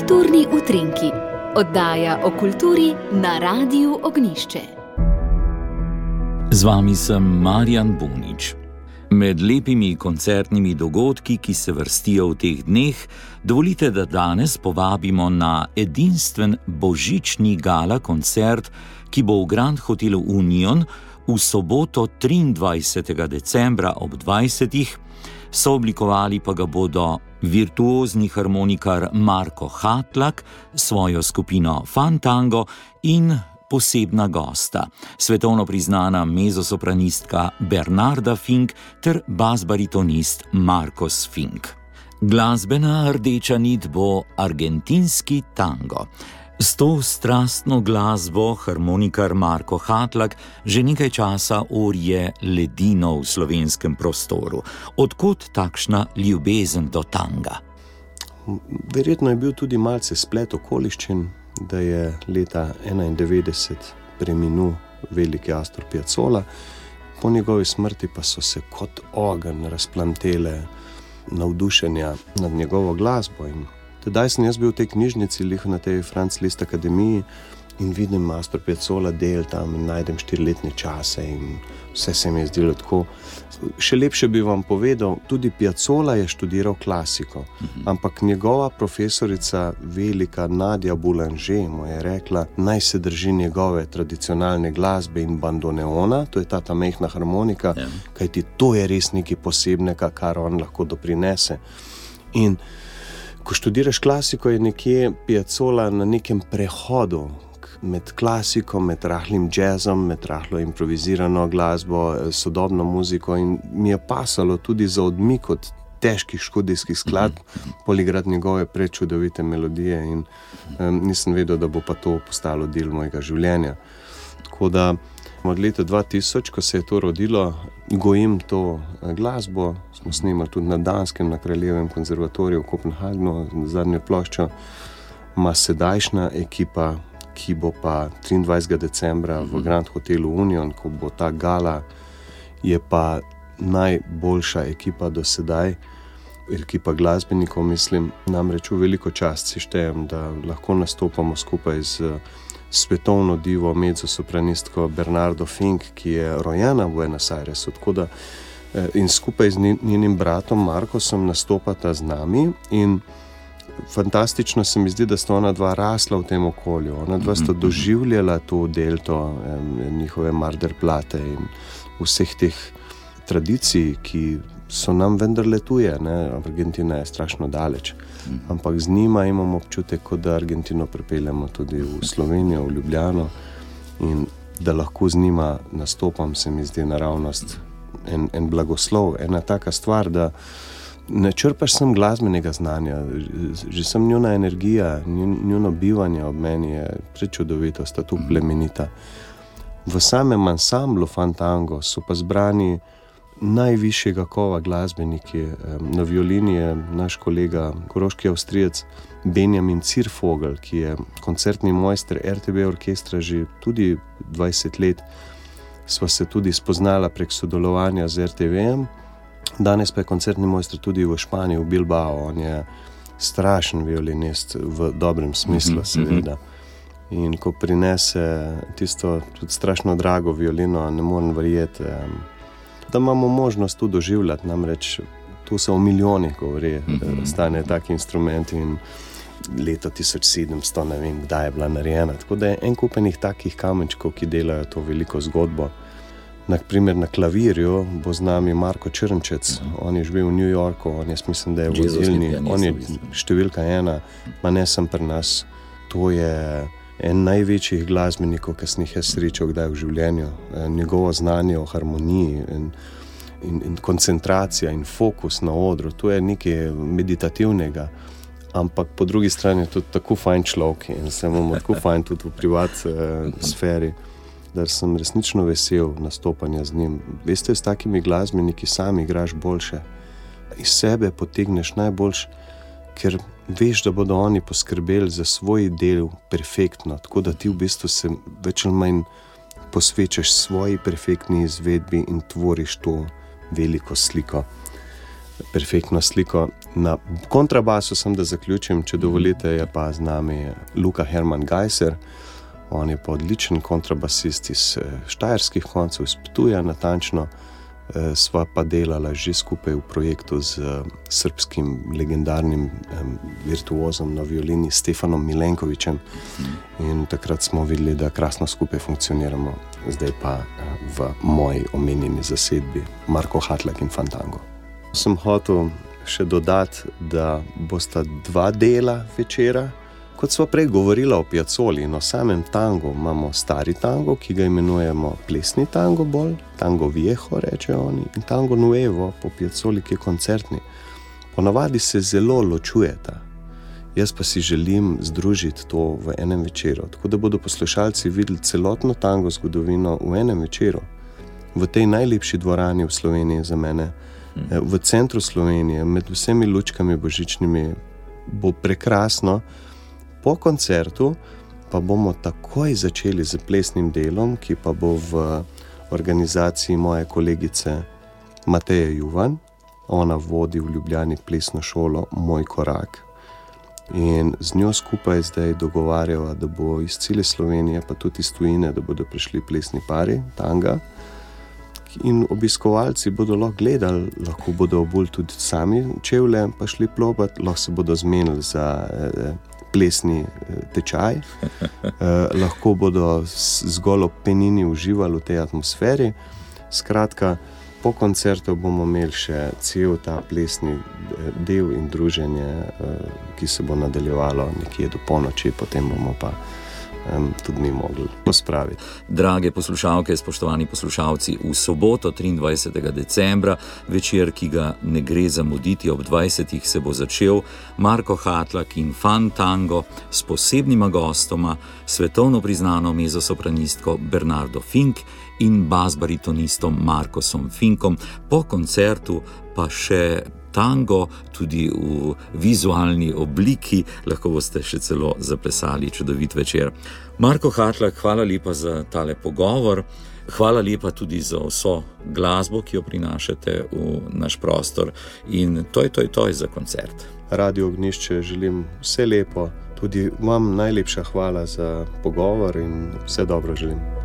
Kulturni utrinki, oddaja o kulturi na Radiu Ognišče. Z vami sem Marjan Bunič. Med lepimi koncertnimi dogodki, ki se vrstijo v teh dneh, dovolite, da danes povabimo na edinstven božični gala koncert, ki bo v Grand Hotelu Union v soboto 23. decembra ob 20. Sooblikovali pa ga bodo virtuozni harmonikar Marko Hatlak, svojo skupino Fantango in posebna gosta, svetovno priznana mezosopranistka Bernarda Fink ter basbaritonist Marcos Fink. Glasbena rdeča nit bo argentinski tango. S to strastno glasbo harmonikar Marko Hatlak že nekaj časa orje ledino v slovenskem prostoru. Odkud takšna ljubezen do tanga? Verjetno je bil tudi malce splet okoliščin, da je leta 1991 preminul veliki Astor Piazzola, po njegovi smrti pa so se kot ogenj razplantele navdušenja nad njegovo glasbo. Tedaj sem jaz bil v tej knjižnici, lih na tej Franz List Akademiji in vidim Master Piazzola del tam in najdem štiriletne čase in vse se mi je zdelo tako. Še lepše bi vam povedal, tudi Piazzola je študiral klasiko, mhm. ampak njegova profesorica, velika Nadja Boulanger, mu je rekla, naj se drži njegove tradicionalne glasbe in bandoneona, to je ta ta mehna harmonika, ja. kajti to je res nekaj posebnega, kar on lahko doprinese. In ko študiraš klasiko, je nekje Piazzola na nekem prehodu. Med klasiko, med rahlim jazzom, med rahlo improvizirano glasbo, sodobno muziko, in mi je pasalo tudi za odmik od težkih škodijskih skladb, poligrad njegove prečudovite melodije, in um, nisem vedel, da bo pa to postalo del mojega življenja. Tako da Od leta 2000, ko se je to rodilo, gojim to eh, glasbo. Smo snimali tudi na Danskem, na Kraljevem konzervatoriju v Kopenhagnu, zadnjo ploščo. Ma sedajšnja ekipa, ki bo pa 23. decembra v mhm. Grand Hotelu Union, ko bo ta gala, je pa najboljša ekipa do sedaj. Ekipa glasbenikov, mislim, namreč v veliko čast si štejem, da lahko nastopamo skupaj z svetovno divo, medsosopranistko Bernardo Fink, ki je rojena v Buenos Airesu. Da, eh, in skupaj z njenim bratom Markosom nastopata z nami. Fantastično se mi zdi, da sta ona dva rasla v tem okolju. Ona dva sta mhm. doživljala to delto njihove Marder plate in vseh teh tradicij, ki so nam vendarle tuje. Ne? Argentina je strašno daleč. Ampak z njima imamo občutek, da Argentino pripeljemo tudi v Slovenijo, v Ljubljano in da lahko z njima nastopam, se mi zdi naravnost en, en blagoslov, ena taka stvar, da ne črpaš sem glasbenega znanja, že sem njuna energija, njuno bivanje ob meni je prečudovito, sta tu plemenita. V samem ansamblu Fantango so pa zbrani najvišjega kova glasbeniki. Na violini je naš kolega, koroški avstrijec Benjamin Cirfogel, ki je koncertni mojster RTB orkestra že tudi 20 let. Sva se tudi spoznala prek sodelovanja z RTV-jem, danes pa je koncertni mojster tudi v Španiji, v Bilbao. On je strašen violinist v dobrem smislu, mhm, seveda. In ko prinese tisto strašno drago violino, ne morem verjeti da imamo možnost to doživljati. Namreč tu se o milijonih govori, mm -hmm. stane tak instrument in leto 1700, ne vem, kdaj je bila narejena. Tako da je en kupenih takih kamenčkov, ki delajo to veliko zgodbo. Naprimer, na klavirju bo z nami Marko Črnčec, uh mhm. -huh. on je živel v New Yorku, on je, mislim, da je vodilni, on je številka ena, pa ne sem pri nas. To je en največjih glasbenikov, ki sem jih jaz srečal kdaj v življenju. Eh, njegovo znanje o harmoniji in, in, in koncentracija in fokus na odru, to je nekaj meditativnega. Ampak po drugi strani je tudi tako fajn človek in se imamo tako fajn tudi v privatni eh, sferi, da sem resnično vesel nastopanja z njim. Veste, s takimi glasbeniki sami igraš boljše, iz sebe potegneš najboljše ker veš, da bodo oni poskrbeli za svoj del perfektno, tako da ti v bistvu se več ali manj posvečaš svoji perfektni izvedbi in tvoriš to veliko sliko, perfektno sliko. Na kontrabasu sem, da zaključim, če dovolite, je pa z nami Luka Herman Geiser. On je pa odličen kontrabasist iz eh, Štajerskih koncev, iz Ptuja, natančno. Eh, sva pa delala že skupaj v projektu z eh, srpskim legendarnim virtuozom na violini Stefanom Milenkovičem. In takrat smo videli, da krasno skupaj funkcioniramo, zdaj pa v moji omenjeni zasedbi Marko Hatlak in Fantango. Sem hotel še dodati, da bosta dva dela večera. Kot smo prej govorili o piacoli in o samem tangu, imamo stari tango, ki ga imenujemo plesni tango, bolj tango vieho, rečejo oni, in tango nuevo po piacoli, ki je koncertni. Ponavadi se zelo ločujeta. Jaz pa si želim združiti to v enem večeru, tako da bodo poslušalci videli celotno tango zgodovino v enem večeru, v tej najlepši dvorani v Sloveniji za mene. Eh, v centru Slovenije, med vsemi lučkami božičnimi, bo prekrasno. Po koncertu pa bomo takoj začeli z plesnim delom, ki pa bo v organizaciji moje kolegice Mateje Juvan. Ona vodi v Ljubljani plesno šolo Moj korak. In z njo skupaj zdaj dogovarjava, da bo iz cele Slovenije, pa tudi iz tujine, da bodo prišli plesni pari, tanga in obiskovalci bodo lahko gledali, lahko bodo obul tudi sami čevlje, pa šli plobat, lahko se bodo zmenili za eh, plesni eh, tečaj, eh, lahko bodo zgolj ob penini uživali v tej atmosferi. Skratka, po koncertu bomo imeli še cel ta plesni eh, del in druženje, eh, ki se bo nadaljevalo nekje do polnoči, potem bomo pa um, tudi mi mogli pospraviti. Drage poslušalke, spoštovani poslušalci, v soboto 23. decembra, večer, ki ga ne gre zamuditi, ob 20. se bo začel Marko Hatlak in Fan Tango s posebnima gostoma, svetovno priznano mezosopranistko Bernardo Fink in basbaritonistom Markosom Finkom, po koncertu pa še tango, tudi v vizualni obliki, lahko boste še celo zaplesali čudovit večer. Marko Hatlak, hvala lepa za tale pogovor. Hvala lepa tudi za vso glasbo, ki jo prinašate v naš prostor in to je to, to je za koncert. Radio Ognišče želim vse lepo, tudi vam najlepša hvala za pogovor in vse dobro želim.